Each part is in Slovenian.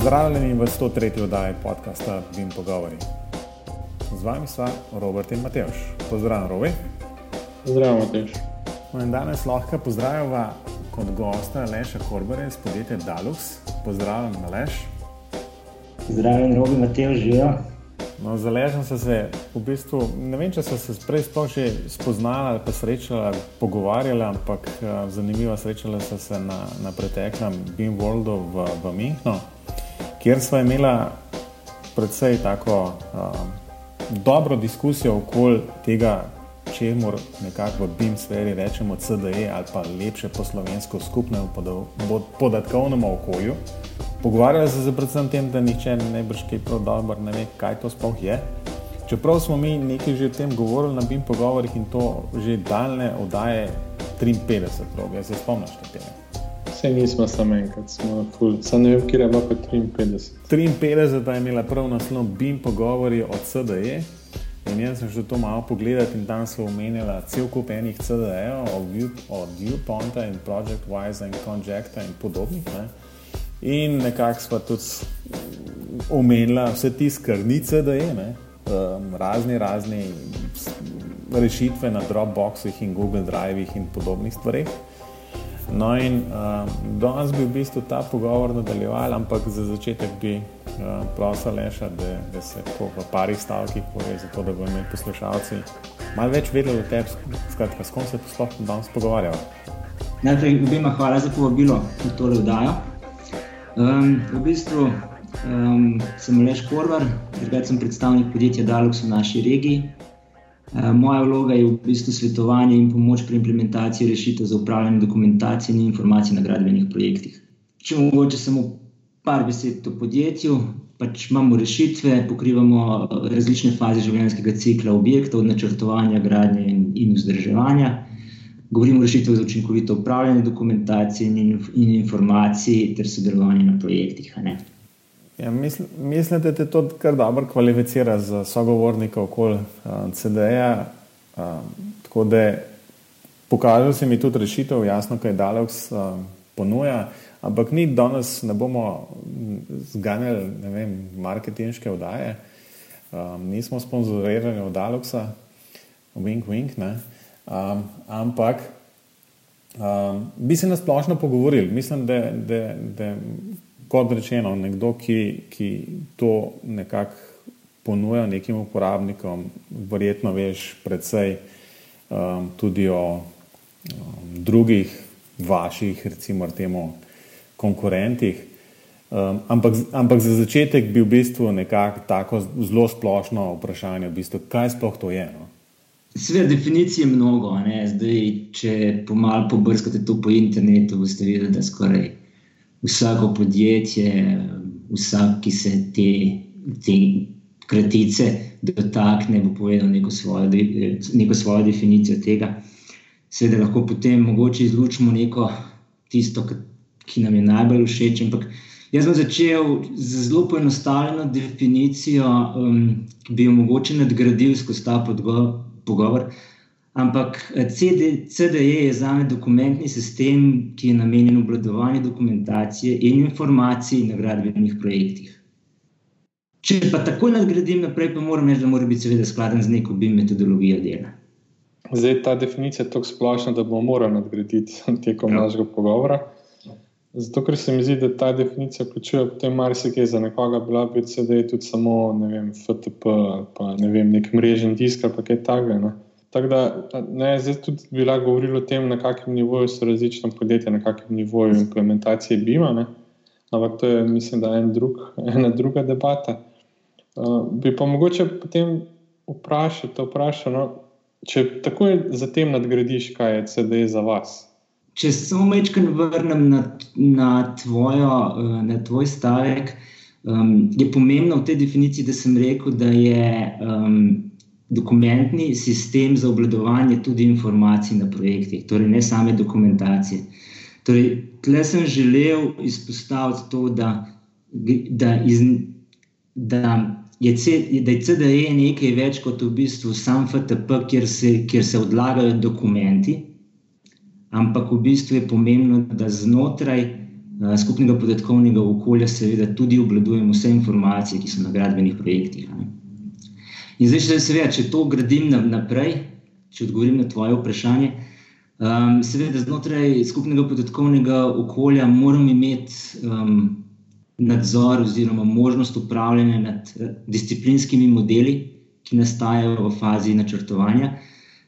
Pozdravljeni v 103. oddaji podcasta Vim Pogovori. Z vami sva Robert in Mateoš. Pozdravljen, Robi. Zdravo, Mateoš. No danes lahko pozdravljava kot gosta Leša Korbere iz podjetja Dalux. Pozdravljen, Aleš. Zdravljen, Robi, Mateoš, živijo. No, Zaležem sem se, v bistvu, ne vem, če so se prej sploh že spoznali ali pa srečali, pogovarjali, ampak uh, zanimivo srečali so se na, na preteklem Beam Worldu v, v Münchnu, kjer smo imeli predvsej tako uh, dobro diskusijo okoli tega, čemu nekako v Beam sferi rečemo CDE ali pa lepše po slovensko skupnemu podatkovnemu okolju. Pogovarjali smo se predvsem o tem, da nihče ne brž kaj prav dobro ne ve, kaj to sploh je. Čeprav smo mi nekaj že o tem govorili na BIM pogovorih in to že daljne oddaje 53, rok, jaz se spomnim tega. Vse nismo samo enkrat, smo ful, samo ne vem, kje je bilo pa 53. 53 je imela prav naslov BIM pogovori od CDE. In jaz sem že to malo pogledal in tam so omenjali cel kup enih CDE-ov, od Viewpointa in Project Wise in Conjecta in podobnih. Ne. In nekako smo tudi omenili vse te skrnice, da je ne, um, razni, razni rešitve na Dropboxih in Google Drivih in podobnih stvareh. No, in um, danes bi v bistvu ta pogovor nadaljeval, ampak za začetek bi uh, prosil Leša, da, da se po parih stavkih pove, zato da bodo imeli poslušalci malo več vedeli o tebi, s kom se sploh danes pogovarjamo. Najprej obima hvala za povabilo na tole vdajo. Um, v bistvu um, sem Leš Korvar, drugače sem predstavnik podjetja Dalux v naši regiji. Uh, moja vloga je v bistvu svetovanje in pomoč pri implementaciji rešitev za upravljanje dokumentacije in informacij na gradbenih projektih. Če mogoče samo par besed o podjetju, pač imamo rešitve, pokrivamo uh, različne faze življenjskega cikla objektov, načrtovanja, gradnje in, in vzdrževanja govorimo o rešitvah za učinkovito upravljanje dokumentacije in, in informacij ter sodelovanje na projektih. Ja, misl, mislite, da to kar dobro kvalificira za sogovornika okoli uh, CD-ja? Uh, tako da pokazal se mi tudi rešitev, jasno, kaj Dalex uh, ponuja, ampak mi danes ne bomo zganjali marketinške vdaje, um, nismo sponzorirani od Dalexa, wink, wink. Ne? Um, ampak um, bi se nasplošno pogovorili. Mislim, da, da, da kot rečeno, nekdo, ki, ki to nekako ponuja nekim uporabnikom, verjetno veš predvsej um, tudi o um, drugih vaših, recimo, temu, konkurentih. Um, ampak, ampak za začetek bi v bistvu nekako tako zelo splošno vprašanje, v bistvu, kaj sploh to je. No? Sve definicije je mnogo. Zdaj, če pomalo pobrskate to po internetu, boste videli, da skoraj vsako podjetje, vsak, ki se te, te kratice dotakne, bo povedal neko svojo, neko svojo definicijo tega. Seveda lahko potem mogoče izlučimo neko tisto, ki nam je najbolj všeč. Ampak jaz sem začel z zelo poenostavljeno definicijo, um, ki bi jo mogoče nadgradil skozi ta podgovor pogovor. Ampak eh, CD, CDE je za me dokumentni sistem, ki je namenjen obvladovanju dokumentacije in informacij na gradbenih projektih. Če pa tako nadgradim naprej, pa moram reči, da mora biti seveda skladen z neko BIM metodologijo dela. Zdaj, ta definicija je tako splošna, da bomo morali nadgraditi tekom ja. našega pogovora. Zato, ker se mi zdi, da ta definicija vključuje potem marsikaj za nekoga, bila bi CD tudi samo vem, FTP ali pa ne vem, nek mrežen disk ali kaj takega. Tako da, ne, zdaj tudi bila govorila o tem, na kakšnem nivoju so različna podjetja, na kakšnem nivoju implementacije BIM-a. Ampak to je, mislim, da en drug, ena druga debata. Uh, bi pa mogoče potem vprašati, vprašati no, če takoj zatem nadgradiš, kaj je CD za vas. Če se samo mečkaj vrnem na, na, tvojo, eh, na tvoj stavek, um, je pomembno v tej definiciji, da sem rekel, da je um, dokumentni sistem za obladovanje tudi informacij na projektih, torej ne same dokumentacije. Torej, tle sem želel izpostaviti to, da, da, iz, da, je, C, da je CDE nekaj več kot v bistvu sam FTP, kjer se, kjer se odlagajo dokumenti ampak v bistvu je pomembno, da znotraj skupnega podatkovnega okolja, seveda tudi obvladujemo vse informacije, ki so na gradbenih projektih. Ne. In zdaj, če, seveda, če to gradim naprej, če odgovorim na tvoje vprašanje. Um, seveda, znotraj skupnega podatkovnega okolja moramo imeti um, nadzor oziroma možnost upravljanja nad disciplinskimi modeli, ki nastajajo v fazi načrtovanja.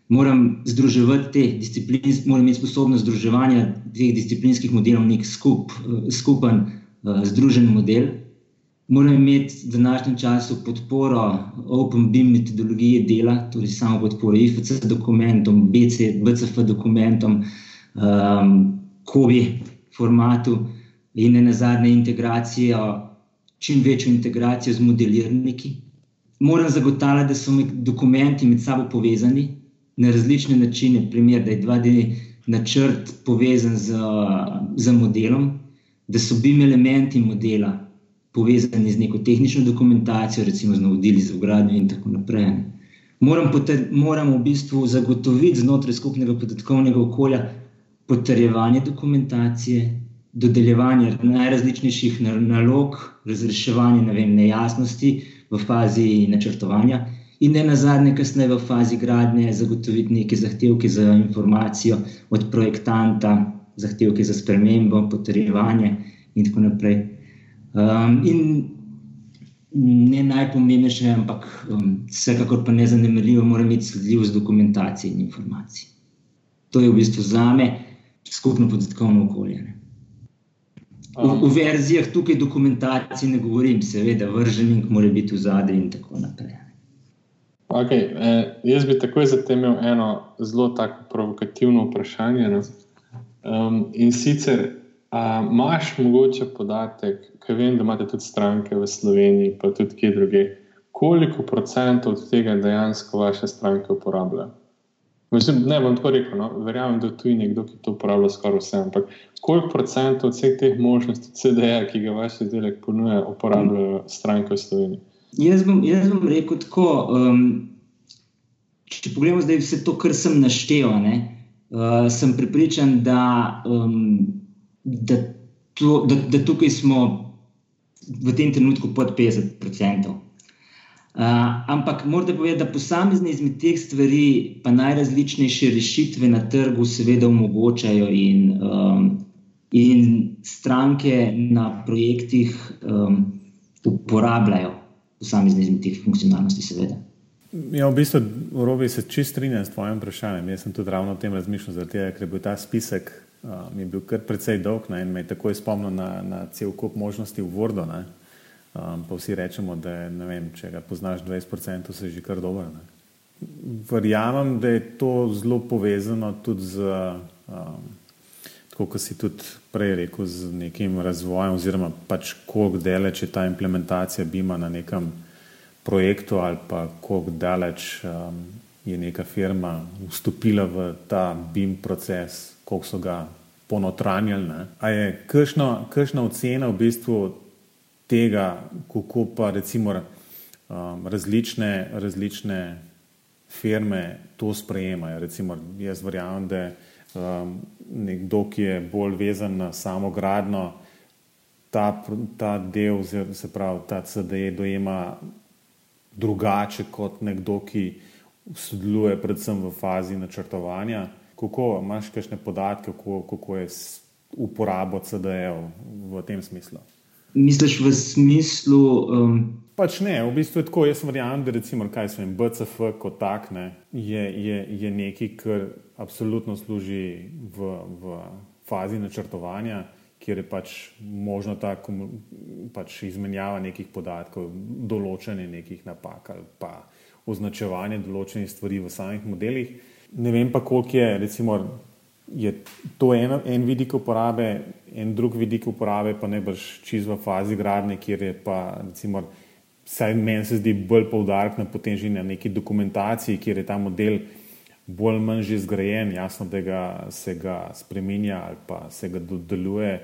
Moram združevati te discipline, moram imeti sposobnost združevanja dveh disciplinskih modelov, nek skup, skupen, uh, združen model. Moram imeti v današnjem času podporo OpenBeam metodologije dela, torej samo podporo IFC dokumentom, BC, BCF dokumentom, um, COBI formatu in ne nazadnje integracijo, čim večjo integracijo z modelirniki, moram zagotavljati, da so dokumenti med sabo povezani na različne načine. Primer, da je 2D načrt povezan z, z modelom, da so BIM elementi modela povezani z neko tehnično dokumentacijo, recimo z navodili za ugradnjo in tako naprej. Moram, poter, moram v bistvu zagotoviti znotraj skupnega podatkovnega okolja potrjevanje dokumentacije, dodeljevanje najrazličnejših nalog, razreševanje ne vem, nejasnosti, v fazi načrtovanja, in ne na zadnje, kasneje v fazi gradnje, zagotoviti neke zahtevke za informacijo od projektanta, zahtevke za spremembo, potrjevanje in tako naprej. Um, in ne najpomembnejše, ampak um, vsekakor pa ne zanemarljivo, mora imeti sledljivost dokumentacije in informacij. To je v bistvu za me skupno podatkovno okolje. V, v verzijah tukaj dokumentacije ne govorim, seveda, vrženik mora biti v zadnji in tako naprej. Okay, eh, jaz bi takoj za tem imel eno zelo tako provokativno vprašanje. Um, in sicer, imaš mogoče podatek, ki vem, da imate tudi stranke v Sloveniji, pa tudi kje druge, koliko procentov od tega dejansko vaše stranke uporabljajo? Mislim, ne bom tako rekel, no? verjamem, da tu je nekdo, ki to uporablja skoraj vse. Ampak koliko procentov vseh teh možnosti CD-ja, ki ga vaš izdelek ponuja, uporabljajo stranke v Sloveniji? Jaz bom, jaz bom rekel tako. Um, če pogledamo zdaj vse to, kar sem naštel, uh, sem pripričan, da, um, da, to, da, da tukaj smo v tem trenutku pod 50 odstotkov. Uh, ampak morate povedati, da posamezne izmed teh stvari, pa najrazličnejše rešitve na trgu, seveda omogočajo, in, um, in stranke na projektih um, uporabljajo posamezne izmed teh funkcionalnosti, seveda. Ja, v bistvu, Robi, se čist strinjam s tvojim vprašanjem. Jaz sem tudi ravno o tem razmišljal, tega, ker je bil ta spisek uh, bil kar precej dolg ne, in me je takoj spomnil na, na cel kup možnosti v Wordu. Ne. Um, pa vsi rečemo, da je, vem, če ga poznaš 20%, se že kar dobro. Ne? Verjamem, da je to zelo povezano tudi z, um, tako kot si tudi prej rekel, z nekim razvojem, oziroma pač koliko daleč je ta implementacija BIM-a na nekem projektu, ali pa koliko daleč um, je neka firma vstopila v ta BIM proces, koliko so ga ponotranjali. Ali je kakšna ocena v bistvu tega, kako pa recimo um, različne, različne firme to sprejemajo. Recimo, jaz verjamem, da um, nekdo, ki je bolj vezan na samo gradno, ta, ta del, se pravi, ta CDE dojema drugače kot nekdo, ki sodeluje predvsem v fazi načrtovanja. Kako imaš kakšne podatke, kako, kako je uporabo CDE-ov v tem smislu? Misliš v smislu? Um... Pač ne, v bistvu je tako. Jaz verjamem, da recimo, kaj sem BCF kot tak ne, je, je, je nekaj, kar absolutno služi v, v fazi načrtovanja, kjer je pač možno ta pač izmenjava nekih podatkov, določanje nekih napak ali pa označevanje določenih stvari v samih modelih. Ne vem pa, koliko je recimo je to en, en vidik uporabe, en drug vidik uporabe, pa ne brž čisto v fazi gradnje, kjer je pa, recimo, vsaj meni se zdi bolj poudarek na potenži na neki dokumentaciji, kjer je ta model bolj ali manj že zgrajen, jasno, da ga, se ga spremenja ali pa se ga dodeluje,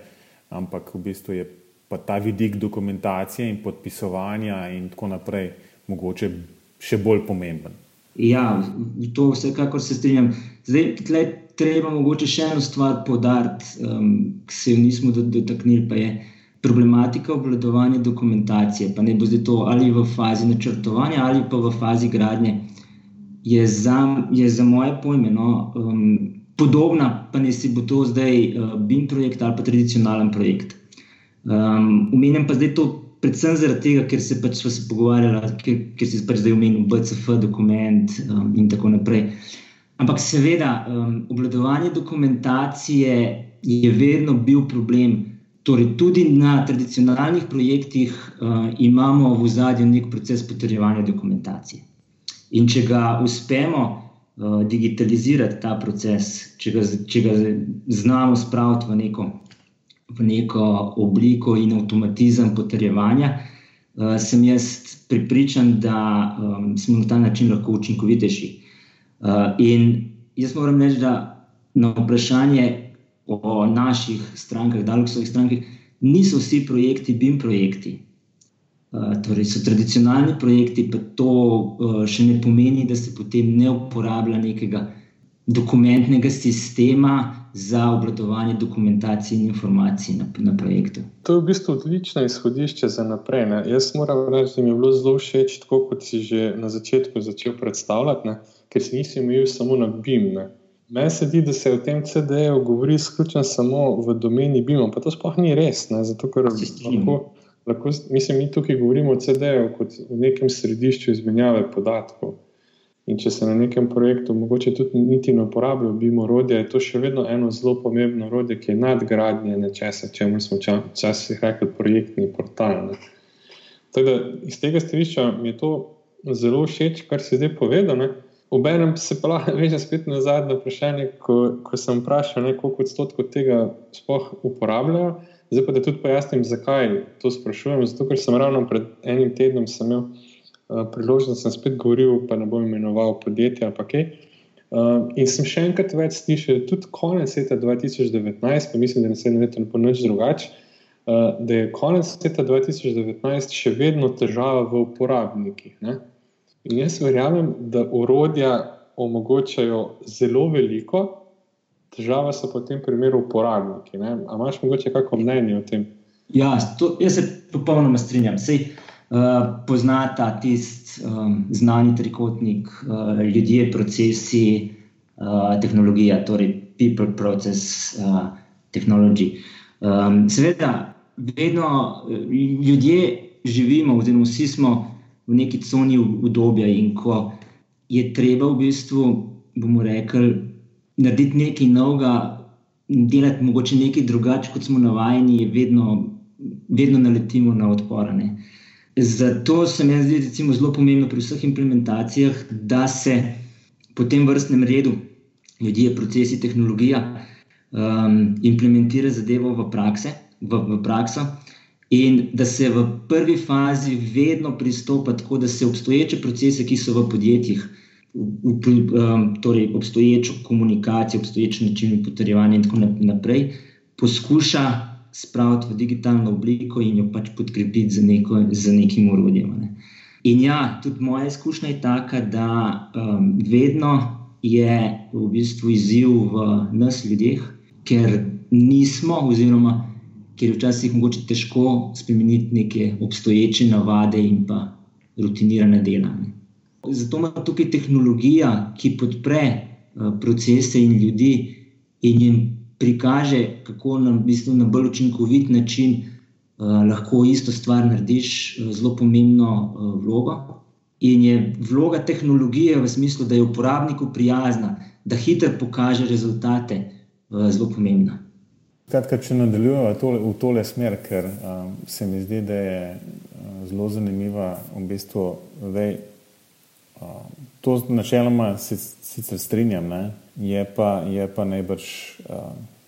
ampak v bistvu je pa ta vidik dokumentacije in podpisovanja in tako naprej mogoče še bolj pomemben. Ja, to vsekakor se strinjam. Zdaj, tle, treba mogoče še eno stvar podariti, um, ki se jo nismo dotaknili, pa je problematika obvladovanja dokumentacije. Pa ne bo zdaj to ali v fazi načrtovanja ali pa v fazi gradnje. Je za, je za moje pojme no, um, podobna, pa ne si bo to zdaj uh, BIM projekt ali pa tradicionalen projekt. Um, Umenjam pa zdaj to predvsem zaradi tega, ker se pač smo se pogovarjali, ker, ker si pač zdaj omenil BCF dokument um, in tako naprej. Ampak seveda, um, obladovanje dokumentacije je vedno bil problem. Torej, tudi na tradicionalnih projektih uh, imamo v zadju nek proces potrjevanja dokumentacije. In če ga uspemo uh, digitalizirati, ta proces, če ga, če ga znamo spraviti v neko v neko obliko in avtomatizem potrjevanja, uh, sem jaz pripričan, da um, smo na ta način lahko učinkovitejši. Uh, in jaz moram reči, da na vprašanje o naših strankah, Daluxovih strankah, niso vsi projekti BIM projekti. Uh, torej so tradicionalni projekti, pa to uh, še ne pomeni, da se potem ne uporablja nekega dokumentnega sistema, za obladovanje dokumentacije in informacij na, na projektu. To je v bistvu odlično izhodišče za naprej. Ne? Jaz moram reči, da mi je bilo zelo všeč, tako kot si že na začetku začel predstavljati, ne? ker si nisi imel samo na BIM. Ne? Meni se zdi, da se v tem CD-ju govori izključno samo v domeni BIM, pa to sploh ni res. Ne? Zato, ker lahko, lahko, mislim, mi tukaj govorimo o CD-ju kot v nekem središču izmenjave podatkov. In če se na nekem projektu mogoče tudi niti ne uporablja, bimo orodje, je to še vedno eno zelo pomembno orodje, ki je nadgradnje nečesa, če smo včasih rekli projektni portal. Ne. Tako da iz tega stališča mi je to zelo všeč, kar si zdaj povedal. Obenem se pa veže spet na zadnje vprašanje, ko, ko sem vprašal, ne, koliko odstotkov tega sploh uporabljajo. Zdaj pa da tudi pojasnim, zakaj to sprašujem. Zato, ker sem ravno pred enim tednom imel Eh, priložnost, da sem spet govoril, pa ne bom imenoval podjetja. Okay. Uh, eh, in sem še enkrat več slišal, tudi konec leta 2019, pa mislim, da naslednje leto ne bo nič drugače, uh, da je konec leta 2019 še vedno težava v uporabnikih. Ne? In jaz verjamem, da urodja omogočajo zelo veliko, težava so pa v tem primeru uporabniki. Ali imaš morda kakšno mnenje o tem? Ja, to, jaz se popolnoma strinjam. Sej, Eh, poznata tisti um, znani trikotnik, uh, ljudje, procesi, uh, tehnologija, torej people, process, uh, technology. Um, seveda, vedno ljudje živimo, oziroma vsi smo v neki coni obdobja, in ko je treba v bistvu, bomo rekli, narediti nekaj novega, delati mogoče nekaj drugače, kot smo navajeni, vedno, vedno naletimo na odporane. Uh, Zato se mi zdi recimo, zelo pomembno pri vseh implementacijah, da se po tem vrstnem redu, ljudje, procesi, tehnologija, um, implementira zadevo v, prakse, v, v prakso. In da se v prvi fazi vedno pristopa tako, da se obstoječe procese, ki so v podjetjih, um, torej obstoječo komunikacijo, obstoječ način potrjevanja in tako naprej, poskuša spraviti v digitalno obliko in jo pač podkrepiti z, neko, z nekim urodjem. Ne. In ja, tudi moja izkušnja je taka, da um, vedno je v bistvu izziv v nas ljudeh, ker nismo, oziroma ker je včasih mogoče težko spremeniti neke obstoječe navade in pa rutinirane dela. Zato ima tukaj tehnologija, ki podpre uh, procese in ljudi in jim prikaže, kako na, bistvu, na bolj učinkovit način uh, lahko isto stvar narediš, uh, zelo pomembno uh, vlogo. In je vloga tehnologije v smislu, da je uporabniku prijazna, da hitro pokaže rezultate, uh, zelo pomembna. Kratka, če nadaljujemo tole, v tole smer, ker um, se mi zdi, da je uh, zelo zanimiva v bistvu. Uh, to načeloma sicer strinjam, ne? je pa, je pa najbrž uh,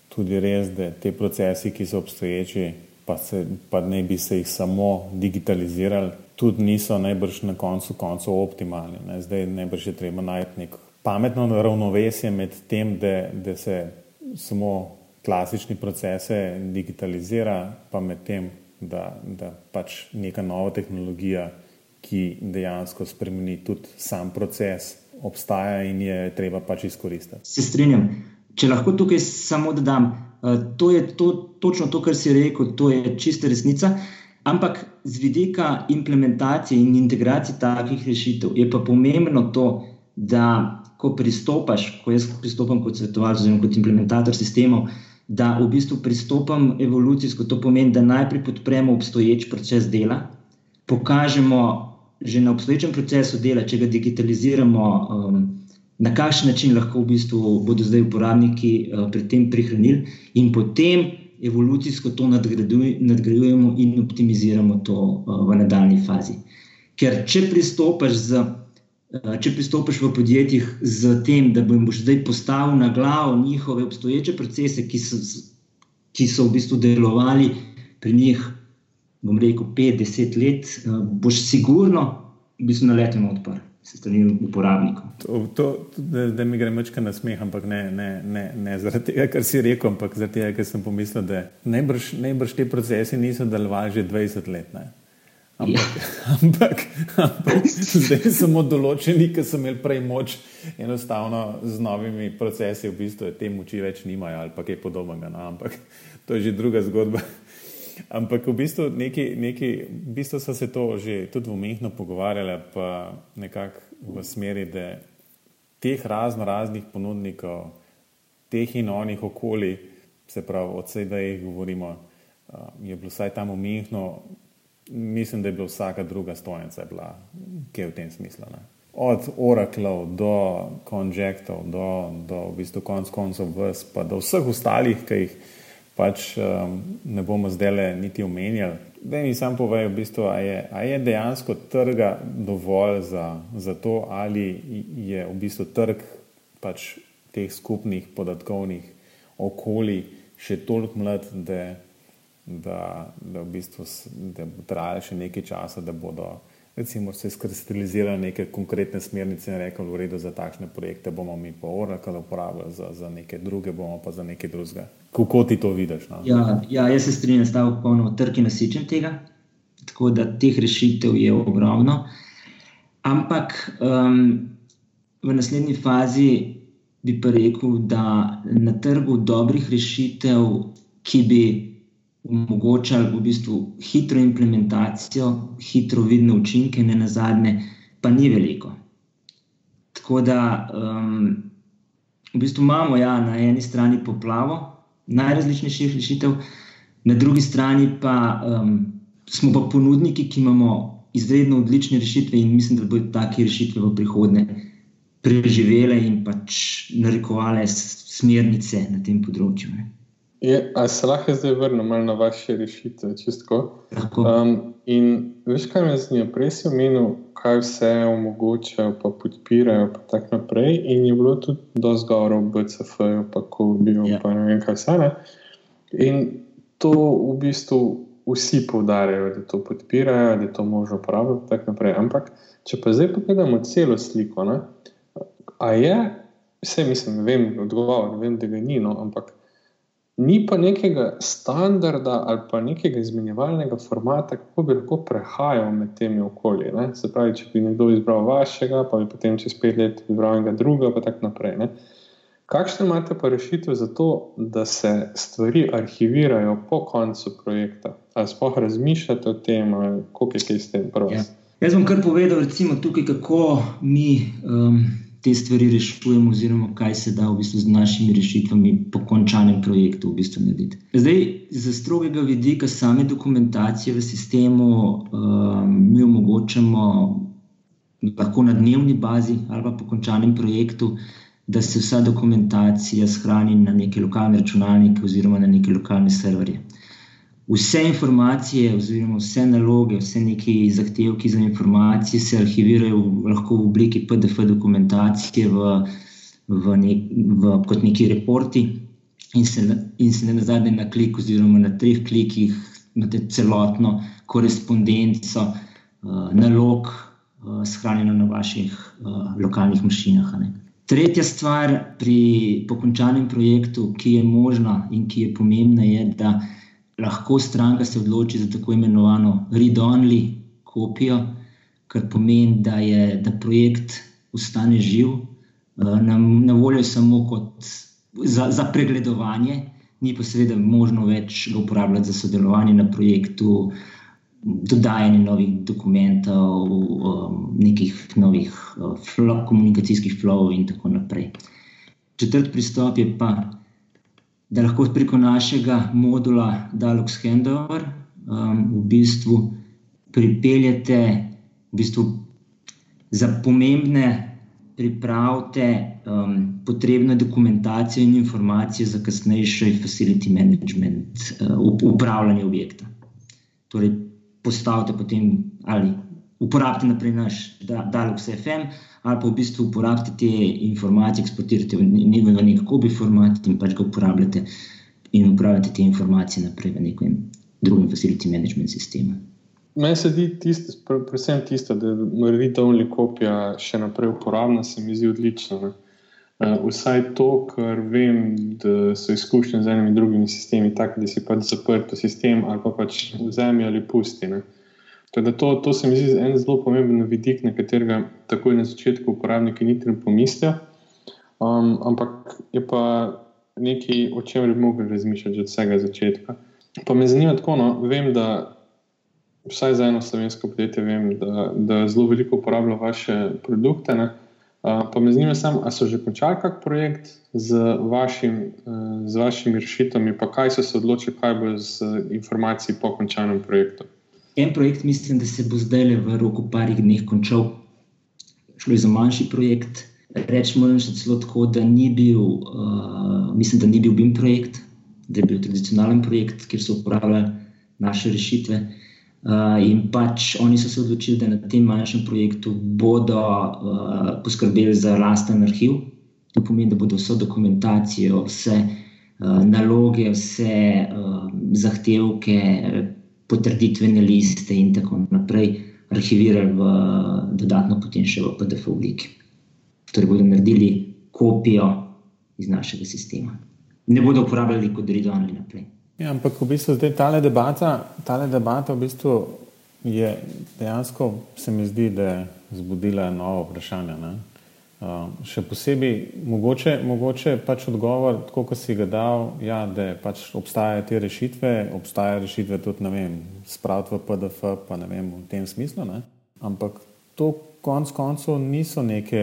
tudi res, da te procesi, ki so obstoječi, pa, se, pa ne bi se jih samo digitalizirali, tudi niso najbrž na koncu koncev optimalni. Ne? Zdaj najbrž je treba najti nek pametno ravnovesje med tem, da, da se samo klasični procese digitalizira, pa med tem, da, da pač neka nova tehnologija, ki dejansko spremeni tudi sam proces, obstaja in je treba pač izkoristiti. Se strinjam. če lahko tukaj samo dodam, uh, to je to, točno to, kar si rekel, to je čista resnica. Ampak z vidika implementacije in integracije takih rešitev je pa pomembno to, da ko pristopaš, ko jaz pristopam kot svetovalec oziroma kot implementator sistemov, da v bistvu pristopam evolucijsko. To pomeni, da najprej podpremo obstoječ proces dela, pokažemo že na obstoječem procesu dela, če ga digitaliziramo, um, na kakšen način lahko v bistvu bodo zdaj uporabniki uh, pri tem prihranili, in potem evolucijsko to nadgraduj, nadgrajujemo in optimiziramo to uh, v nadaljni fazi. Ker če pristopiš z Eh, če pristopiš v podjetjih z tem, da boš zdaj postavil na glavo njihove obstoječe procese, ki so, ki so v bistvu delovali pri njih, bom rekel, 5-10 let, eh, boš sigurno v bistvu naletel na odpor. Se strani uporabnikov. To, to, da, da mi gre mečka na smeh, ampak ne, ne, ne, ne zaradi tega, kar si rekel, ampak zaradi tega, ker sem pomislil, da najbrž, najbrž te procesi niso delovali že 20 let. Ne? Ampak, ja. ampak, ampak zdaj samo določeni, ki so imeli prej moč, enostavno z novimi procesi, v bistvu te moči več nimajo ali pa kaj podobnega. No? Ampak to je že druga zgodba. Ampak v bistvu, neki, neki, v bistvu so se to že tudi umehno pogovarjali, pa nekako v smeri, da teh razno raznih ponudnikov, teh in onih okoli, se pravi, od vsej, da jih govorimo, je bilo vsaj tam umehno mislim, da je bila vsaka druga stojnica, ki je v tem smislu. Ne. Od Oracle do Conjectov, do, do v bistvu konc koncev vs, pa do vseh ostalih, ki jih pač um, ne bomo zdaj le niti omenjali. Da mi sam povejo, v bistvu, a je, je dejansko trga dovolj za, za to, ali je v bistvu trg pač teh skupnih podatkovnih okolij še toliko mlad, da da, da, v bistvu, da bo trajalo še nekaj časa, da bodo recimo, se skristalizirale neke konkretne smernice in rekli, v redu za takšne projekte bomo mi pa Oracle uporabljali, za, za neke druge bomo pa za nekaj drugega. Kako ti to vidiš? No? Ja, ja, jaz se strinjam, da je popolnoma trg in nasičen tega, tako da teh rešitev je ogromno. Ampak um, v naslednji fazi bi pa rekel, da na trgu dobrih rešitev, ki bi omogočali v bistvu hitro implementacijo, hitro vidne učinke, ne na zadnje, pa ni veliko. Tako da um, v bistvu imamo ja, na eni strani poplavo najrazličnejših rešitev, na drugi strani pa um, smo pa ponudniki, ki imamo izredno odlične rešitve in mislim, da bodo take rešitve v prihodnje preživele in pač narekovale smernice na tem področju. Ne. Je, a se lahko zdaj vrnem na vaše rešitve? Um, in veš, kaj me zanima? Prej si omenil, kaj vse omogočajo, pa podpirajo, pa tako naprej. In je bilo tudi dosti govora o BCF-ju, pa ko bi bil, ja. pa ne vem, kaj vse. Ne? In to v bistvu vsi poudarjajo, da to podpirajo, da je to možno uporabljati. Ampak, če pa zdaj pogledamo celo sliko, ne? a je, vse mislim, vem, odgovor, vem, da ga ni, no, ampak ni pa nekega standarda ali pa nekega izmenjevalnega formata, kako bi lahko prehajal med temi okolji. Ne? Se pravi, če bi nekdo izbral vašega, pa bi potem čez pet let izbral enega drugega, pa tako naprej. Ne? Kakšne imate pa rešitve za to, da se stvari arhivirajo po koncu projekta? Ali sploh razmišljate o tem, kako je kaj s tem? Ja. Jaz bom kar povedal, recimo, tukaj, kako mi. Um, te stvari rešujemo, oziroma kaj se da v bistvu z našimi rešitvami po končanem projektu v bistvu narediti. Zdaj, za strogega vidika same dokumentacije v sistemu um, mi omogočamo lahko na dnevni bazi ali pa po končanem projektu. Da se vsa dokumentacija shrani na neke lokalne računalnike oziroma na neke lokalne serverje vse informacije, oziroma vse naloge, vse neki zahtevki za informacije se arhivirajo lahko v obliki PDF dokumentacije, v, v nek, v, kot neki reporti, in se, in se na zadnji na klik, oziroma na treh klikih, imate celotno korespondenco uh, nalog, uh, shranjeno na vaših uh, lokalnih mašinah. Ne. Tretja stvar pri pokončanem projektu, ki je možna in ki je pomembna, je, da lahko stranka se odloči za tako imenovano read-only kopijo, kar pomeni, da, je, da projekt ostane živ, eh, na, na voljo samo kot za, za pregledovanje, ni pa seveda možno več ga uporabljati za sodelovanje na projektu, dodajanje novih dokumentov, um, nekih novih uh, flow, komunikacijskih flow in tako naprej. Četrti pristop je pa, da lahko preko našega modula Dialog Handover um, v bistvu pripeljete v bistvu za pomembne pripravite um, potrebno dokumentacijo in informacije za kasnejši facility management, uh, upravljanje objekta. Torej, postavite potem ali uporabite naprej naš Dalux FM, ali pa v bistvu uporabite te informacije, eksportirate v, v nek kobi format in pač ga uporabljate in upravljate te informacije naprej v nekem drugem facility management sistemu. Meni se zdi, tisto, predvsem tisto, da je read-only kopija še naprej uporabna, se mi zdi odlično. Ne? Uh, vsaj to, kar vem, da so izkušnje z enimi drugimi sistemi, tako da si pač zaprt v sistem ali pa pač vzemi ali pusti. To, to se mi zdi en zelo pomemben vidik, na katerega takoj na začetku uporabniki niti ne pomislijo. Um, ampak je pa nekaj, o čemer bi mogli razmišljati že od vsega začetka. Pa me zanima tako, no, vem, da vsaj za eno slovensko podjetje, vem, da, da zelo veliko uporablja vaše produkte. Ne? Pa me zanima, ali so že končali kak projekt z, vašim, z vašimi rešitvami, pa kaj so se odločili, kaj bo z informacijami po končanem projektu. En projekt, mislim, da se bo zdaj v roku parih dneh končal. Šlo je za manjši projekt. Rečemo, da je celo tako, da ni bil, uh, mislim, da ni bil BIM projekt, da je bil tradicionalen projekt, kjer so uporabljali naše rešitve. Uh, in pač oni so se odločili, da na tem manjšem projektu bodo uh, poskrbeli za lasten arhiv. To pomeni, da bodo vso dokumentacijo, vse uh, naloge, vse uh, zahtevke, potrditvene liste in tako naprej arhivirali v dodatno potem še v PDF obliki. Torej bodo naredili kopijo iz našega sistema. Ne bodo uporabljali kot redo ali naprej. Ja, ampak v bistvu zdaj ta debata, tale debata v bistvu je dejansko, se mi zdi, da je zbudila novo vprašanje. Uh, še posebej, mogoče, mogoče pač odgovor, tako kot si ga dal, ja, da pač obstajajo te rešitve, obstajajo rešitve tudi, ne vem, spraviti v PDF, pa ne vem, v tem smislu. Ne? Ampak to konc koncev niso neke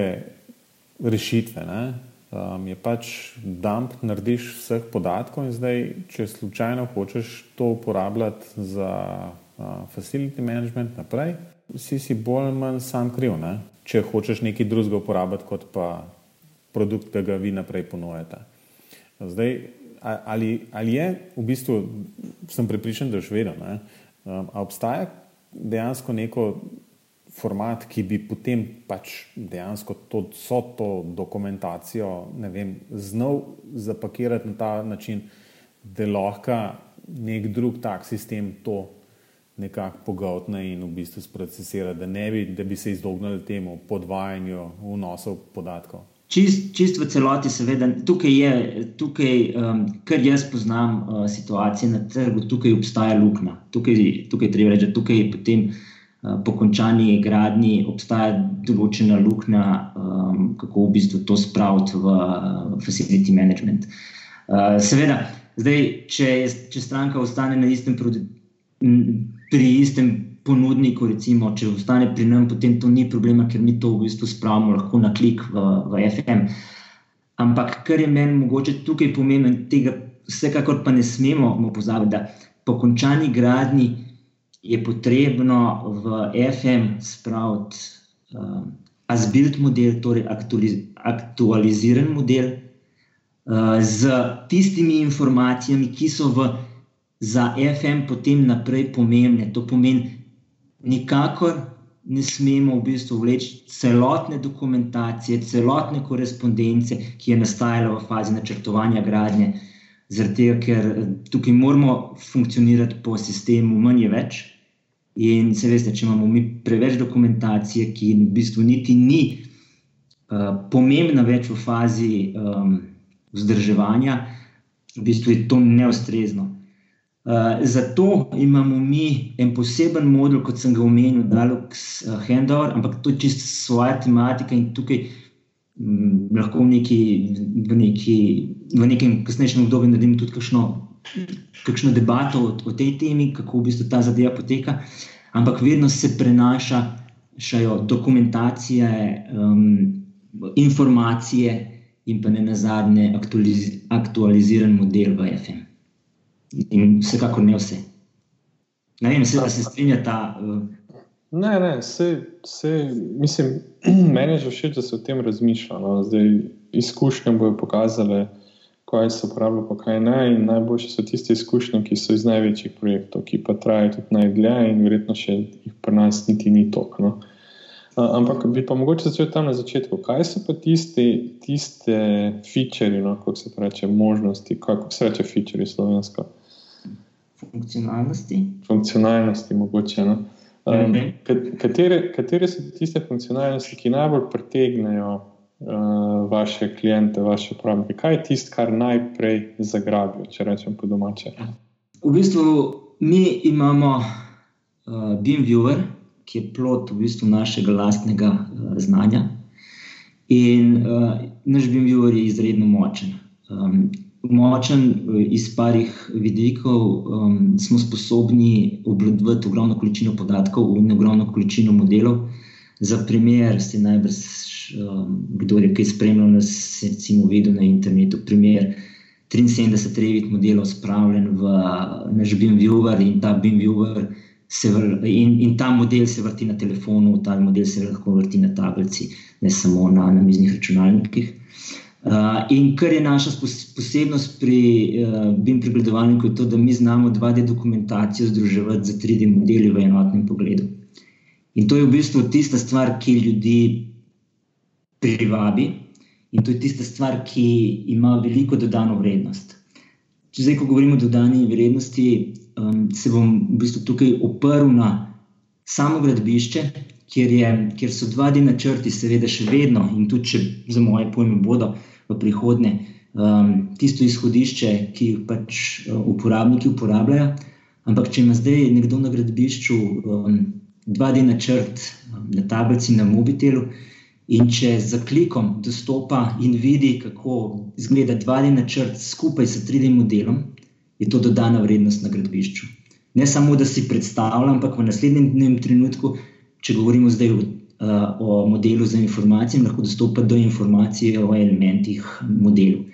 rešitve. Ne? um, je pač dump, narediš vseh podatkov in zdaj, če slučajno hočeš to uporabljati za uh, facility management naprej, si si bolj ali manj sam kriv, ne? Če hočeš nekaj drugega uporabljati kot pa produkt, ki ga vi naprej ponujete. Zdaj, ali, ali je v bistvu, sem pripričan, da je še vedno, um, obstaja dejansko neko format, ki bi potem pač dejansko to, vso to dokumentacijo vem, znal zapakirati na ta način, da lahko nek drug tak sistem to nekako pogotne in v bistvu sprocesira, da, bi, da bi se izognili temu podvajanju vnosov podatkov. Čist, čist v celoti, seveda, tukaj je, tukaj, um, kar jaz poznam uh, situacije na trgu, tukaj obstaja luknja. Tukaj, tukaj treba reči, da tukaj potem uh, po končani gradnji obstaja določena luknja, um, kako v bistvu to spraviti v uh, facility management. Uh, seveda, zdaj, če, če stranka ostane na istem, pri istem ponudniku, recimo, če ostane pri nam, potem to ni problema, ker mi to v bistvu spravimo lahko na klik v, v FM. Ampak, kar je meni mogoče tukaj pomembno, tega vsekakor pa ne smemo pozabiti, da po končani gradnji je potrebno v FM spraviti uh, azbilt model, torej aktualiz aktualiziran model uh, z tistimi informacijami, ki so v, za FM potem naprej pomembne. To pomeni, nikakor ne smemo v bistvu vleči celotne dokumentacije, celotne korespondence, ki je nastajala v fazi načrtovanja gradnje. Zaradi tega, ker eh, tukaj moramo funkcionirati po sistemu, manj je več. In se veste, če imamo mi preveč dokumentacije, ki v bistvu niti ni uh, pomembna več v fazi um, vzdrževanja, v bistvu je to neustrezno. Uh, zato imamo mi en poseben modul, kot sem ga omenil, Dalux uh, Handover, ampak to je čisto svoja tematika in tukaj um, lahko v, neki, v, neki, v nekem kasnejšem obdobju naredimo tudi kakšno, kakšno debato o, o tej temi, kako v bistvu ta zadeva poteka, ampak vedno se prenašajo dokumentacije, um, informacije in pa ne na zadnje aktualiz aktualiziran model v FM. In vsekakor ne vse. Ne vem, se, se strinja ta. Uh, Ne, ne, vse, vse, mislim, meni je že všeč, da se o tem razmišlja. No. Zdaj, izkušnje bodo pokazale, kaj se uporablja, pa kaj ne. Najboljše so tiste izkušnje, ki so iz največjih projektov, ki pa trajajo tudi najdlje in verjetno še jih pri nas niti ni toliko. No. Ampak bi pa mogoče začel tam na začetku. Kaj so pa tiste, tiste feature, no, kako se reče, možnosti, kako se reče feature slovensko? Funkcionalnosti. Funkcionalnosti, mogoče. No. Um, katere, katere so tiste funkcionalnosti, ki najbolj pritegnejo uh, vaše klijente, vaše uporabnike? Kaj je tisto, kar najprej zagrabijo, če rečem po domače? V bistvu mi imamo uh, BeamViewer, ki je plot v bistvu našega lastnega uh, znanja. In uh, naš BeamViewer je izredno močen. Um, močen iz parih vidikov, um, smo sposobni obvladovati ogromno količino podatkov in ogromno količino modelov. Za primer, ste najbrž, um, kdo je kaj spremljal, nas recimo videl na internetu. Primer 73 revit modelov spravljen v naš BeamViewer in ta BeamViewer. In, in ta model se vrti na telefonu, ta model se lahko vrti na tablici, ne samo na namiznih računalnikih. Uh, in kar je naša posebnost pri uh, BIM pregledovalniku, je to, da mi znamo 2D dokumentacijo združevati z 3D modeli v enotnem pogledu. In to je v bistvu tista stvar, ki ljudi privabi, in to je tista stvar, ki ima veliko dodano vrednost. Če zdaj, ko govorimo o dodani vrednosti, um, se bom v bistvu tukaj oprl na samo gradbišče, kjer, je, kjer so 2D načrti, seveda, še vedno in tudi, če za moje pojme bodo v prihodnje. Um, tisto izhodišče, ki jih pač uh, uporabniki uporabljajo. Ampak, če ima zdaj nekdo na gradbišču um, 2D načrt um, na tablici, na mobitelu, in če za klikom dostopa in vidi, kako izgleda 2D načrt skupaj s 3D modelom, je to dodana vrednost na gradbišču. Ne samo, da si predstavljam, ampak v naslednjem trenutku, če govorimo zdaj o uh, o modelu za informacije, lahko dostopa do informacije o elementih modelu.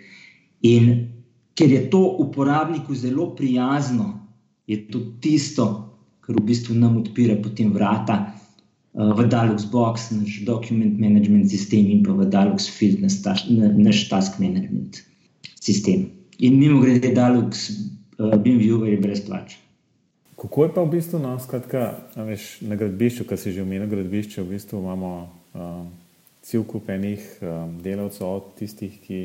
In ker je to uporabniku zelo prijazno, je to tisto, kar v bistvu nam odpira potem vrata uh, v Dalux Box, naš document management sistem in pa v Dalux Field, naš, naš task management sistem. In mimo grede, Dalux uh, BeamViewer je brezplačen. Kako je pa v bistvu no, skratka, veš, na gradbišču, ki si že omenil, gradbišče, v bistvu imamo um, cel kup enih um, delavcev, od tistih, ki,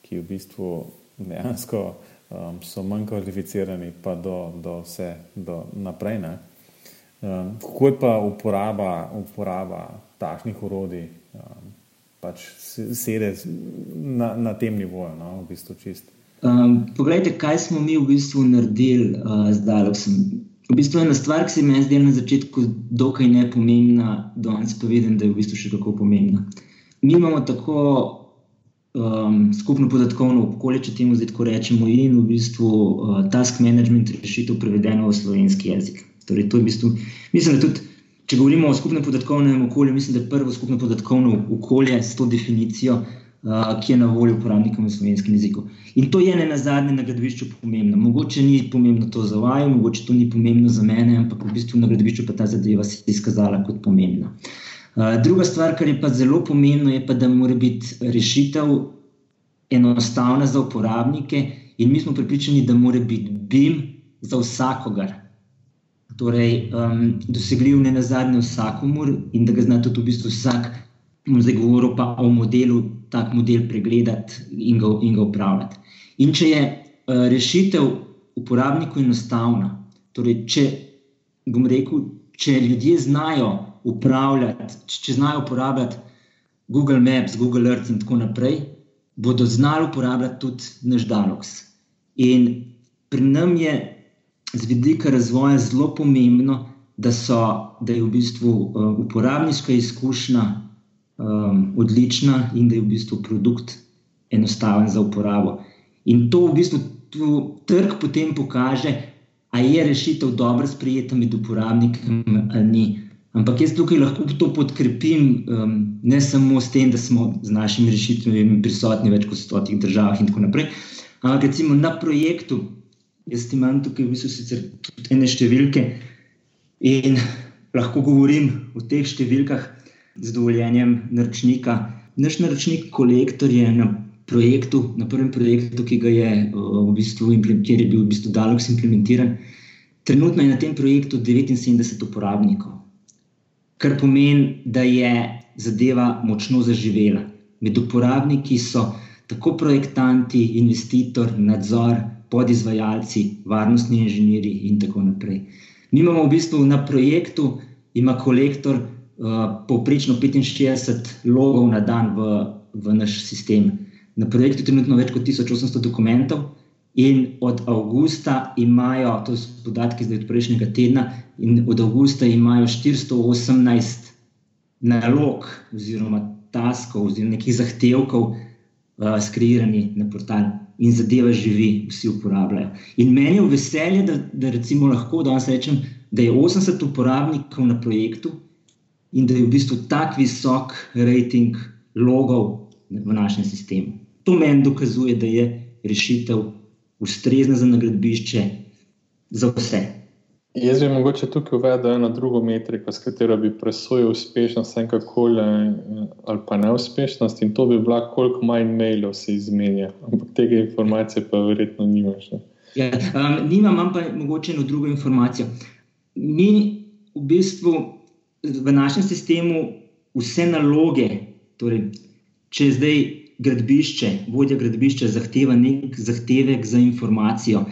ki v bistvu dejansko um, so manj kvalificirani, pa do, do vse do naprej. Um, kako je pa uporaba, uporaba takšnih urodij, um, pač sede na, na tem nivoju, no, v bistvu čist. Um, poglejte, kaj smo mi v bistvu naredili uh, zdaj, da sem V bistvu je ena stvar, ki se mi zdela na začetku dokaj nepomembna, danes pa vidim, da je v bistvu še kako pomembna. Mi imamo tako um, skupno podatkovno okolje, če temu zdaj tako rečemo, in v bistvu uh, task management rešitev prevedeno v slovenski jezik. Torej, to je v bistvu, mislim, da tudi, če govorimo o skupnem podatkovnem okolju, mislim, da je prvo skupno podatkovno okolje s to definicijo ki je na voljo uporabnikom v slovenskem jeziku. In to je ne na zadnje na gradbišču pomembno. Mogoče ni pomembno to za vaju, mogoče to ni pomembno za mene, ampak v bistvu na gradbišču pa ta zadeva se je izkazala kot pomembna. Druga stvar, kar je pa zelo pomembno, je pa, da mora biti rešitev enostavna za uporabnike, in mi smo pripričani, da mora biti BIM za vsakogar. Torej, um, dosegljiv ne na zadnje vsakomur in da ga zna tudi v bistvu vsak, bom zdaj govoril pa o modelu tak model pregledati in ga, in ga upravljati. In če je uh, rešitev uporabniku enostavna, torej, če, rekel, če ljudje znajo upravljati, če znajo uporabljati Google Maps, Google Earth in tako naprej, bodo znali uporabljati tudi naš Dalox. In pri nam je z vidika razvoja zelo pomembno, da, so, da je v bistvu uh, uporabniška izkušnja um, odlična in da je v bistvu produkt enostaven za uporabo. In to v bistvu trg potem pokaže, ali je rešitev dobro sprejeta med uporabnikom ali ni. Ampak jaz tukaj lahko to podkrepim um, ne samo s tem, da smo z našimi rešitvami prisotni v več kot stotih državah in tako naprej. Ampak recimo na projektu, jaz imam tukaj v bistvu tudi ene številke in lahko govorim o teh številkah z dovoljenjem naročnika. Naš naročnik, kolektor je na projektu, na prvem projektu, ki ga je uh, v bistvu implementiral, je bil v bistvu Daleks implementiran. Trenutno je na tem projektu 79 uporabnikov kar pomeni, da je zadeva močno zaživela. Med uporabniki so tako projektanti, investitor, nadzor, podizvajalci, varnostni inženirji in tako naprej. Mi imamo v bistvu na projektu, ima kolektor povprečno 65 logov na dan v, v naš sistem. Na projektu je trenutno več kot 1800 dokumentov. In od avgusta imajo, to so podatki zdaj od prejšnjega tedna, in od avgusta imajo 418 nalog, oziroma taskov, oziroma nekih zahtevkov, uh, skreiranih na portal in zadeva živi, vsi uporabljajo. In meni je veselje, da, da lahko danes rečem, da je 80 uporabnikov na projektu in da je v bistvu tako visok rating logov v našem sistemu. To meni dokazuje, da je rešitev ustrezna za nagradbišče, za vse. Jaz bi mogoče tukaj uvedel eno drugo metriko, s katero bi presojal uspešnost, enkakoli ali pa neuspešnost, in to bi bila, koliko manj mailov se izmenja. Ampak tega informacije pa verjetno nimaš. Ja, um, nimam, imam pa mogoče eno drugo informacijo. Mi v bistvu v našem sistemu vse naloge, torej, če zdaj gradbišče, vodja gradbišča zahteva nek zahtevek za informacijo,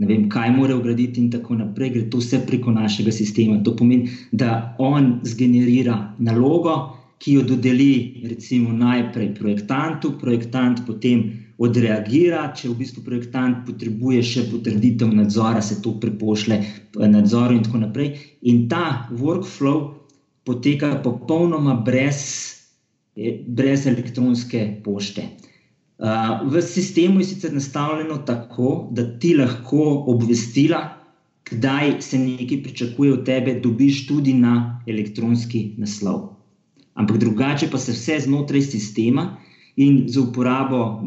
ne vem, kaj mora ugraditi, in tako naprej, gre to vse preko našega sistema. To pomeni, da on zgenerira nalogo, ki jo dodeli, recimo, najprej projektantu, projektant potem odreagira. Če v bistvu projektant potrebuje še potrditev nadzora, se to prepošle nadzoru, in tako naprej. In ta workflow poteka popolnoma brez brez elektronske pošte. V sistemu je sicer nastavljeno tako, da ti lahko obvestila, kdaj se nekaj pričakuje od tebe, dobiš tudi na elektronski naslov. Ampak drugače pa se vse znotraj sistema in za uporabo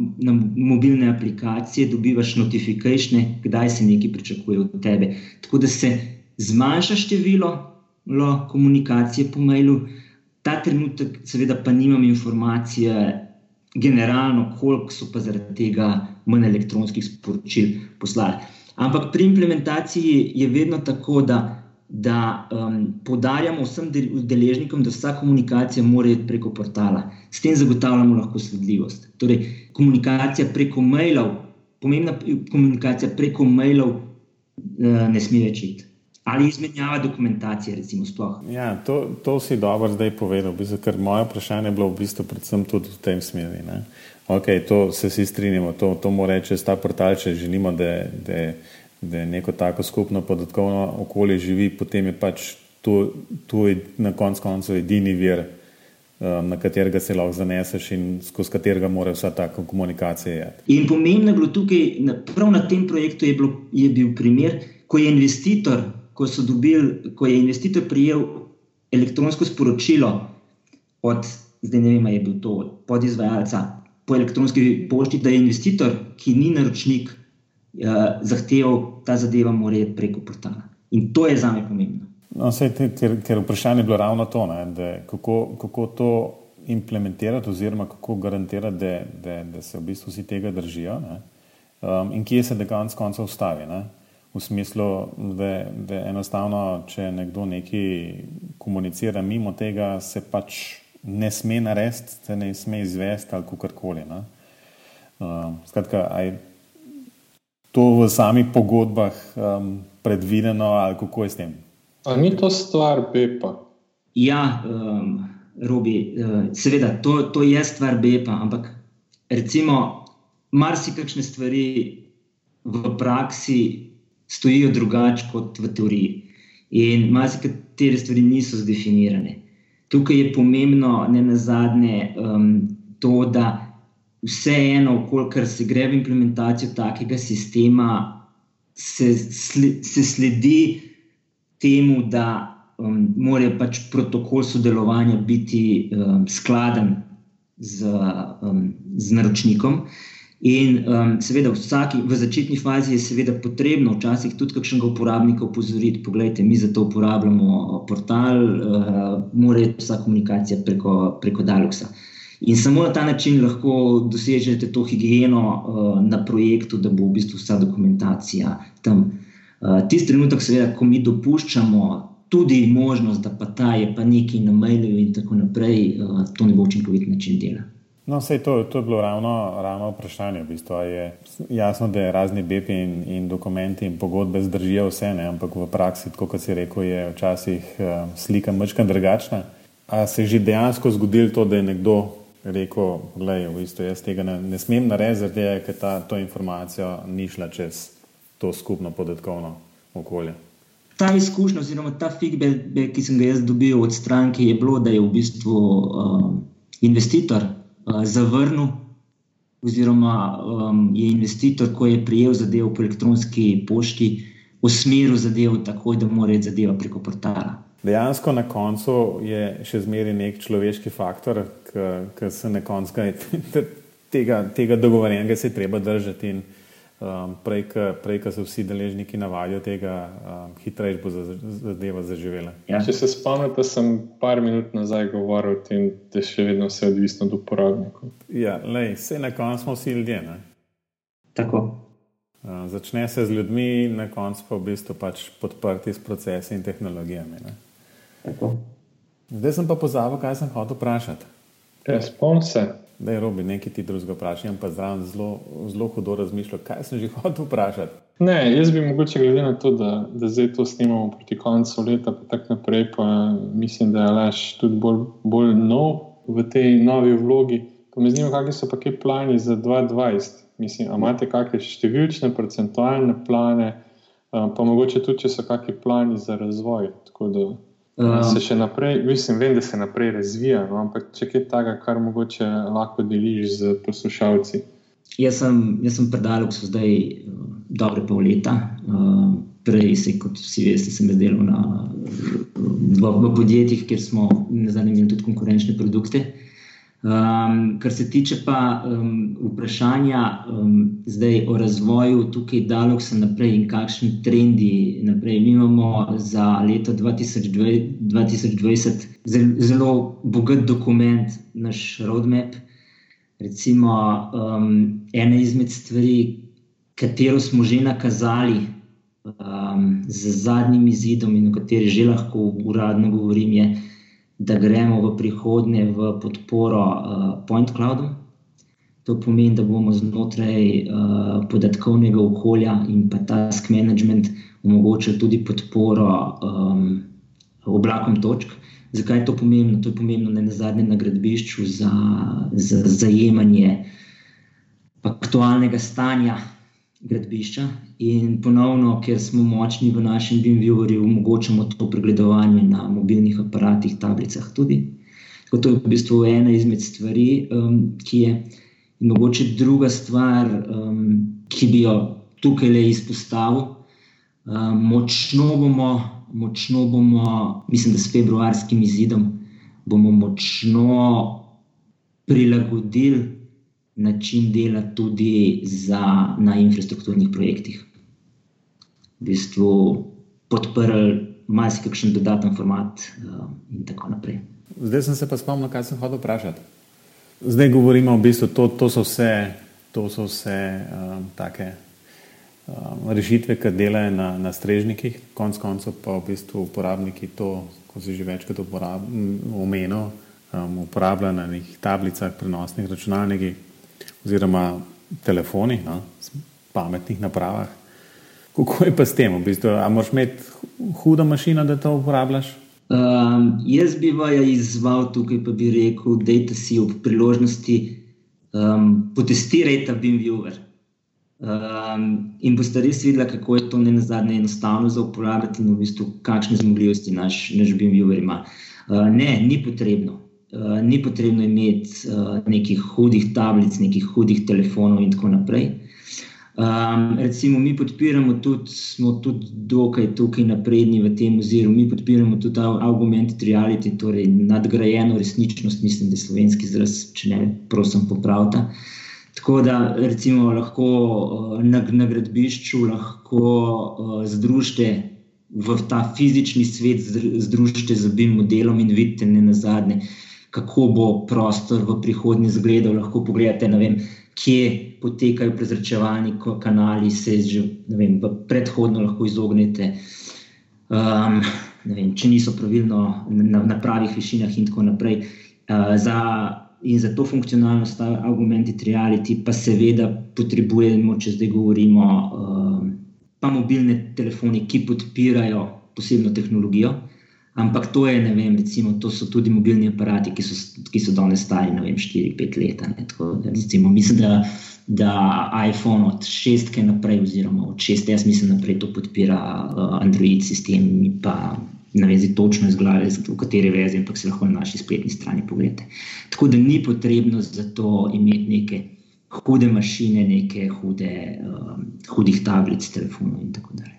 mobilne aplikacije dobivaš notifikacije, kdaj se nekaj pričakuje od tebe. Tako da se zmanjša število komunikacije po mailu, ta trenutek, seveda, pa nimam informacije, generalno, koliko so pa zaradi tega manj elektronskih sporočil poslali. Ampak pri implementaciji je vedno tako, da, da um, podarjamo vsem deležnikom, da vsa komunikacija mora iti preko portala. S tem zagotavljamo lahko sledljivost. Torej, komunikacija preko mailov, pomembna komunikacija preko mailov, uh, ne sme več iti ali izmenjava dokumentacije. Recimo, ja, to, to si dobro zdaj povedal, bistvo, ker moje vprašanje je bilo v bistvu predvsem tudi v tem smeru. Okay, to se vsi strinjamo, to, to mora reči ta portal, če želimo, da, da, da neko tako skupno podatkovno okolje živi, potem je pač to, to je na koncu koncev edini vir, um, na katerega se lahko zaneseš in skozi katerega mora vsa ta komunikacija jeti. In pomembno je bilo tukaj, prav na tem projektu je, bilo, je bil primer, ko je investitor ko, dobili, ko je investitor prijel elektronsko sporočilo od, zdaj ne vem, je bil to podizvajalca po elektronski pošti, da je investitor, ki ni naročnik, uh, zahteval ta zadeva, mora iti preko portala. In to je za me pomembno. No, sej, ker, ker vprašanje je bilo ravno to, ne, da, kako, kako to implementirati, oziroma kako garantirati, da, da, da se v bistvu vsi tega držijo, um, in kje se dejansko na koncu ustavi. Ne v smislu, da, da enostavno, če nekdo nekaj komunicira mimo tega, se pač ne sme narediti, se ne sme izvesti ali kakorkoli. Uh, skratka, je to v samih pogodbah um, predvideno ali kako je s tem? Ali ni to stvar BEPA? Ja, um, Robi, uh, seveda, to, to je stvar BEPA, ampak recimo, marsikakšne stvari v praksi stojijo drugače kot v teoriji. In marsikatere stvari niso zdefinirane. Tukaj je pomembno, ne na zadnje, um, to, da vseeno, kolikor se gre v implementacijo takega sistema, se, se sledi temu, da um, mora pač protokol sodelovanja biti um, skladen z, um, z naročnikom. In um, seveda, vsaki, v začetni fazi je seveda potrebno včasih tudi kakšnega uporabnika upozoriti, poglejte, mi za to uporabljamo portal, uh, mora biti vsa komunikacija preko, preko Daluxa. In samo na ta način lahko dosežete to higieno uh, na projektu, da bo v bistvu vsa dokumentacija tam. Uh, tisti trenutek, seveda, ko mi dopuščamo tudi možnost, da pa ta je pa nekaj na mailu in tako naprej, uh, to ne bo učinkovit način dela. No, vse to, to je bilo ravno, ravno vprašanje. V bistvu. Je jasno, da je razni BP in, in dokumenti in pogodbe zdržijo vse, ne? ampak v praksi, kot si rekel, je včasih uh, slika mečka drugačna. A se je že dejansko zgodilo to, da je nekdo rekel, da v bistvu, jaz tega ne, ne smem narediti, ker ta to informacijo ni šla čez to skupno podatkovno okolje? ta izkušnja, oziroma ta feedback, ki sem ga jaz dobil od stranke, je bilo, da je v bistvu uh, investitor zavrnil, oziroma um, je investitor, ko je prijel zadevo po elektronski pošti, usmeril zadevo tako, da mora iti zadeva preko portala. Dejansko na koncu je še zmeraj nek človeški faktor, ki se na koncu tega, tega dogovorjenega se treba držati. In, um, prej, ko se vsi deležniki navadijo tega, um, hitreje bo zadeva zaživela. Ja. Če se spomnite, sem par minut nazaj govoril o tem, da je še vedno vse odvisno od uporabnikov. Ja, lej, vse na koncu smo vsi ljudje. Ne? Tako. Uh, začne se z ljudmi, na koncu pa v bistvu pač podprti s procesi in tehnologijami. Zdaj sem pa pozabil, kaj sem hotel vprašati. Ja, Spomnim se. Da je robi nekaj ti drugega vprašanja, pa zraven zelo, zelo hudo razmišljal, kaj sem že hotel vprašati. Ne, jaz bi mogoče glede na to, da, da zdaj to snimamo proti koncu leta, pa tako naprej, pa mislim, da je Aleš tudi bolj, bolj nov v tej novi vlogi. Pa me zanima, kakšni so pa ki plani za 2020. Mislim, imate kakšne številčne, procentualne plane, pa mogoče tudi, če so kakšni plani za razvoj. Tako da Um, se še naprej, mislim, vem, da se naprej razvija, no, ampak če kaj takega, kar mogoče lahko deliš z poslušalci. Jaz sem, jaz sem predal, ko so zdaj uh, dobre pol leta. Uh, prej, se, kot vsi veste, sem delal na, v, v podjetjih, kjer smo imeli tudi konkurenčne produkte. Uh, Um, kar se tiče pa um, vprašanja um, zdaj o razvoju tukaj Daloksa naprej in kakšni trendi naprej. Mi imamo za leto 2020, 2020 zelo, zelo bogat dokument, naš roadmap. Recimo, um, ena izmed stvari, katero smo že nakazali um, z zadnjim izidom in o kateri že lahko uradno govorim, je, da gremo v prihodnje v podporo uh, Point Cloudu. To pomeni, da bomo znotraj uh, podatkovnega okolja in pa task management omogočili tudi podporo um, oblakom točk. Zakaj je to pomembno? To je pomembno ne na zadnjem nagradbišču za, za zajemanje aktualnega stanja gradbišča. In ponovno, ker smo močni v našem BIM-viewerju, omogočamo to pregledovanje na mobilnih aparatih, tablicah tudi. Tako to je v bistvu ena izmed stvari, um, ki je. In mogoče druga stvar, um, ki bi jo tukaj le izpostavil, um, močno bomo, močno bomo, mislim, da s februarskim izidom, bomo močno prilagodili način dela tudi za, na infrastrukturnih projektih. V bistvu podprli marsikakšen dodaten format uh, in tako naprej. Zdaj sem se pa spomnil, kaj sem hotel vprašati. Zdaj govorimo v bistvu, to, to so vse, to so vse um, take um, rešitve, ki delajo na, na strežnikih, konec koncev pa v bistvu uporabniki to, ko si že večkrat omenil, um, uporabljajo na nekih tablicah, prenosnih računalnikih oziroma telefonih, no, pametnih napravah. Kako je pa s tem? V bistvu, a moraš imeti hudo mašino, da to uporabljaš? Um, jaz bi vaja izval tukaj, pa bi rekel, da si ob priložnosti um, potestiraj ta BIM viewer. Um, in boste res videli, kako je to ne na zadnje enostavno za uporabljati in v bistvu kakšne zmogljivosti naš, naš BIM-viewer ima. Uh, ne, ni potrebno. Uh, ni potrebno imeti uh, nekih hudih tablic, nekih hudih telefonov in tako naprej. Um, recimo, mi podpiramo tudi, smo tudi dokaj tukaj napredni v tem oziru. Mi podpiramo tudi augmented reality, torej nadgrajeno resničnost, mislim, da je slovenski izraz, če ne, prosim, popravite. Tako da recimo, lahko uh, na, na gradbišču lahko uh, združite v ta fizični svet, združite z obim modelom in vidite ne na zadnje, kako bo prostor v prihodnje izgledal. Lahko pogledate, vem, kje potekajo prezračevalni kanali, se že vem, predhodno lahko izognete. Um, vem, če niso pravilno na, na pravih višinah, in tako naprej. Uh, za in za to funkcionalnost, augmented reality, pa seveda potrebujemo, če zdaj govorimo, uh, pa mobilne telefone, ki podpirajo posebno tehnologijo. Ampak to je, ne vem, recimo, to so tudi mobilni aparati, ki so, ki so danes stari 4-5 let. Recimo, mislim, da, da iPhone od 6 naprej, oziroma od 6, jaz mislim, naprej to podpira uh, Android sistem, pa ne vem, točno iz glave, v kateri vezi, ampak se lahko na naši spletni strani pogledate. Tako da ni potrebno za to imeti neke hude mašine, neke hude, um, hudih tablic, telefonov in tako dalje.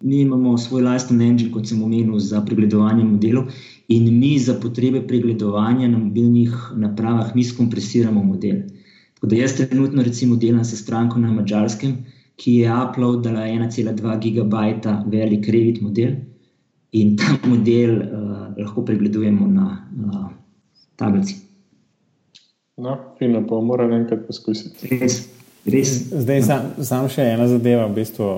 Mi imamo svoj lasten engine, kot sem omenil, za pregledovanje modelov, in mi za potrebe pregledovanja na mobilnih napravah mi skompresiramo model. Tako da jaz trenutno recimo delam s stranko na mačarskem, ki je uploadala 1,2 gigabajta velik Revit model in ta model uh, lahko pregledujemo na uh, tablici. No, fino, pa moram enkrat poskusiti. Res, res. Zdaj, sam, sam še ena zadeva. V bistvu,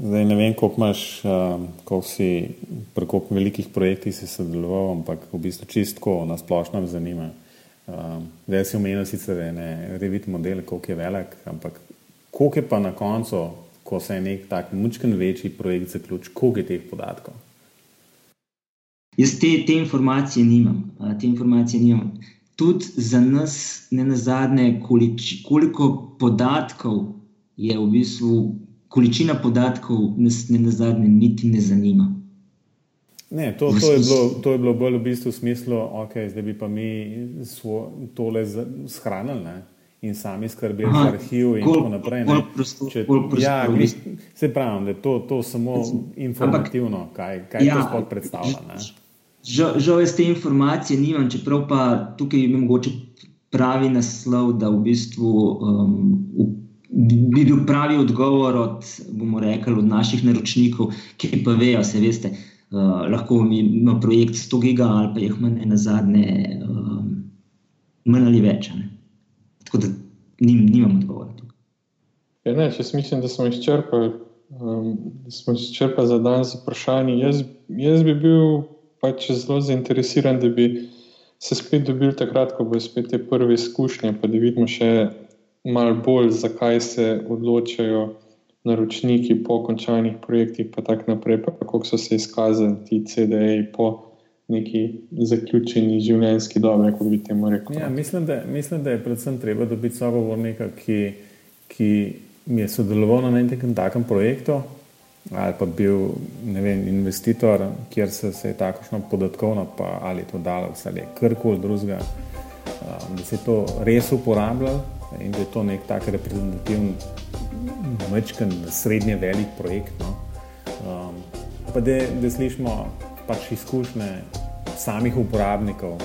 zdaj ne vem, koliko imaš, um, koliko si pri koliko velikih projektih si sodeloval, ampak v bistvu čistko na splošno me zanima. Um, zdaj si omenil sicer ne revit model, koliko je velik, ampak koliko je pa na koncu, ko se je nek tak mučken večji projekt zaključil, koliko je teh podatkov? Jaz te, te informacije nimam. Te informacije nimam. Tudi za nas, ne na zadnje, koliko podatkov je v bistvu, količina podatkov nas ne na zadnje, niti ne zanima. Ne, to, to, je bilo, to je bilo bolj v bistvu v smislu, da okay, bi pa mi svo, tole shranili ne? in sami skrbeli za arhiv in tako naprej. Če, ja, se pravi, da je to, to samo informativno, kaj, kaj ja, to sploh predstavlja. Ne? Žal, žal jaz te informacije nimam, čeprav pa tukaj je mogoče pravi naslov, da v bistvu um, bi bil pravi odgovor od, bomo rekli, od naših naročnikov, ki pa vejo, se veste, uh, lahko ima projekt 100 giga ali pa jih ima na zadnje, um, manj ali več. Ne? Tako da nim, nimam odgovora tukaj. Ja, ne, če mislim, da smo izčrpali, um, da smo izčrpali za danes vprašanje, jaz, jaz bi bil pač zelo zainteresiran, da bi se spet dobili takrat, ko bo spet te prve izkušnje, pa da vidimo še malo bolj, zakaj se odločajo naročniki po končanih projektih, pa tako naprej, pa kako so se izkazali ti CD-ji po neki zaključeni življenjski dobi, kot bi temu rekel. Ja, mislim, da, mislim, da je predvsem treba dobiti sogovornika, ki, ki je sodeloval na nekem takem projektu, ali pa bil vem, investitor, kjer se, se je takošno podatkovno, pa ali to dalo, ali karkoli drugega, um, da se je to res uporabljalo in da je to nek tak reprezentativen, mečken, srednje velik projekt. No. Um, pa da, da slišimo pač izkušnje samih uporabnikov. Um,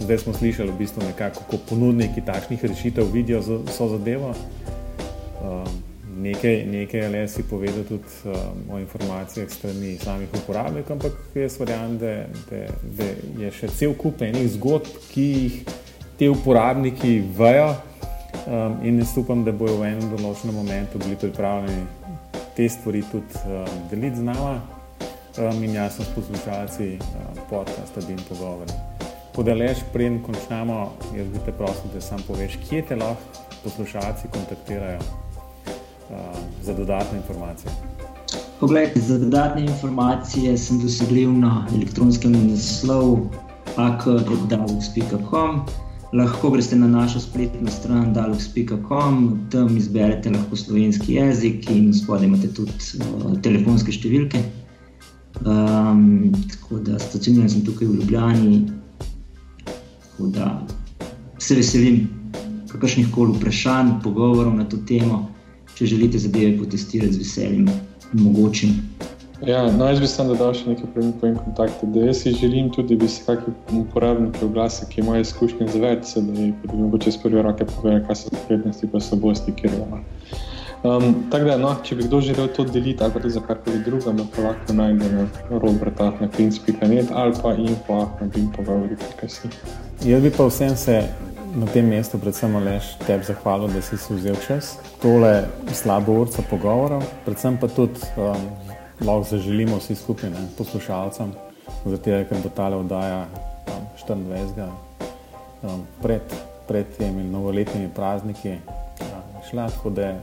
zdaj smo slišali, v bistvu nekako, kako ponudniki takšnih rešitev vidijo za, so zadevo. Um, nekaj, nekaj ali si povedal tudi um, o informacijah strani samih uporabnikov, ampak jaz verjamem, da, da, da je še cel kup enih zgodb, ki jih ti uporabniki vejo um, in jaz upam, da bojo v enem določenem momentu bili pripravljeni te stvari tudi um, deliti z nama um, in jasno s poslušalci um, podcasta in pogovori. Podalež, preden končamo, jaz bi te prosil, da sam poveš, kje te lahko poslušalci kontaktirajo za dodatne informacije? Poglejte, za dodatne informacije sem dosegljiv na elektronskem naslovu pak.com. lahko greste na našo spletno stran dalux.com, tam izberete lahko slovenski jezik in spodaj imate tudi uh, telefonske številke. Um, tako da stacioniran sem tukaj v Ljubljani, tako da se veselim kakršnih koli vprašanj, pogovorov na to temo. Če želite zadeve potestirati z veseljem, mogočim. Ja, no, jaz bi samo dodal še nekaj premikov in kontakte. Da jaz si želim tudi, da bi se kakšni uporabniki oglasi, ki imajo izkušnje z več, da bi lahko iz prve roke povedali, kaj so prednosti in slabosti, kjer ima. Um, tako da, no, če bi kdo želel to deliti ali za karkoli drugega, pa lahko najde na robertah na princ.net ali pa info na bimpogovori.si. Jaz bi pa vsem se na tem mestu predvsem lež tebi zahvalil, da si si vzel čas. Tole slabo urca pogovorov, predvsem pa tudi um, lahko zaželimo vsi skupaj, ne, poslušalcem, zato ker bo ta oddaja um, 24. Um, pred, pred temi novoletnimi prazniki um, šla, tako da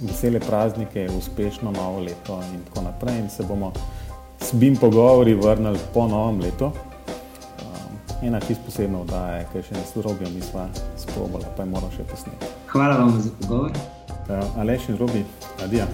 vesele praznike, uspešno novo leto in tako naprej. In se bomo s BIM pogovori vrnili po novem letu. Um, ena čisto posebna oddaja, ki še ne strobijo, mi smo sprobali, pa je moral še posneti. Hvala vam za pogovor. Uh, Aleš in Robi, adijo.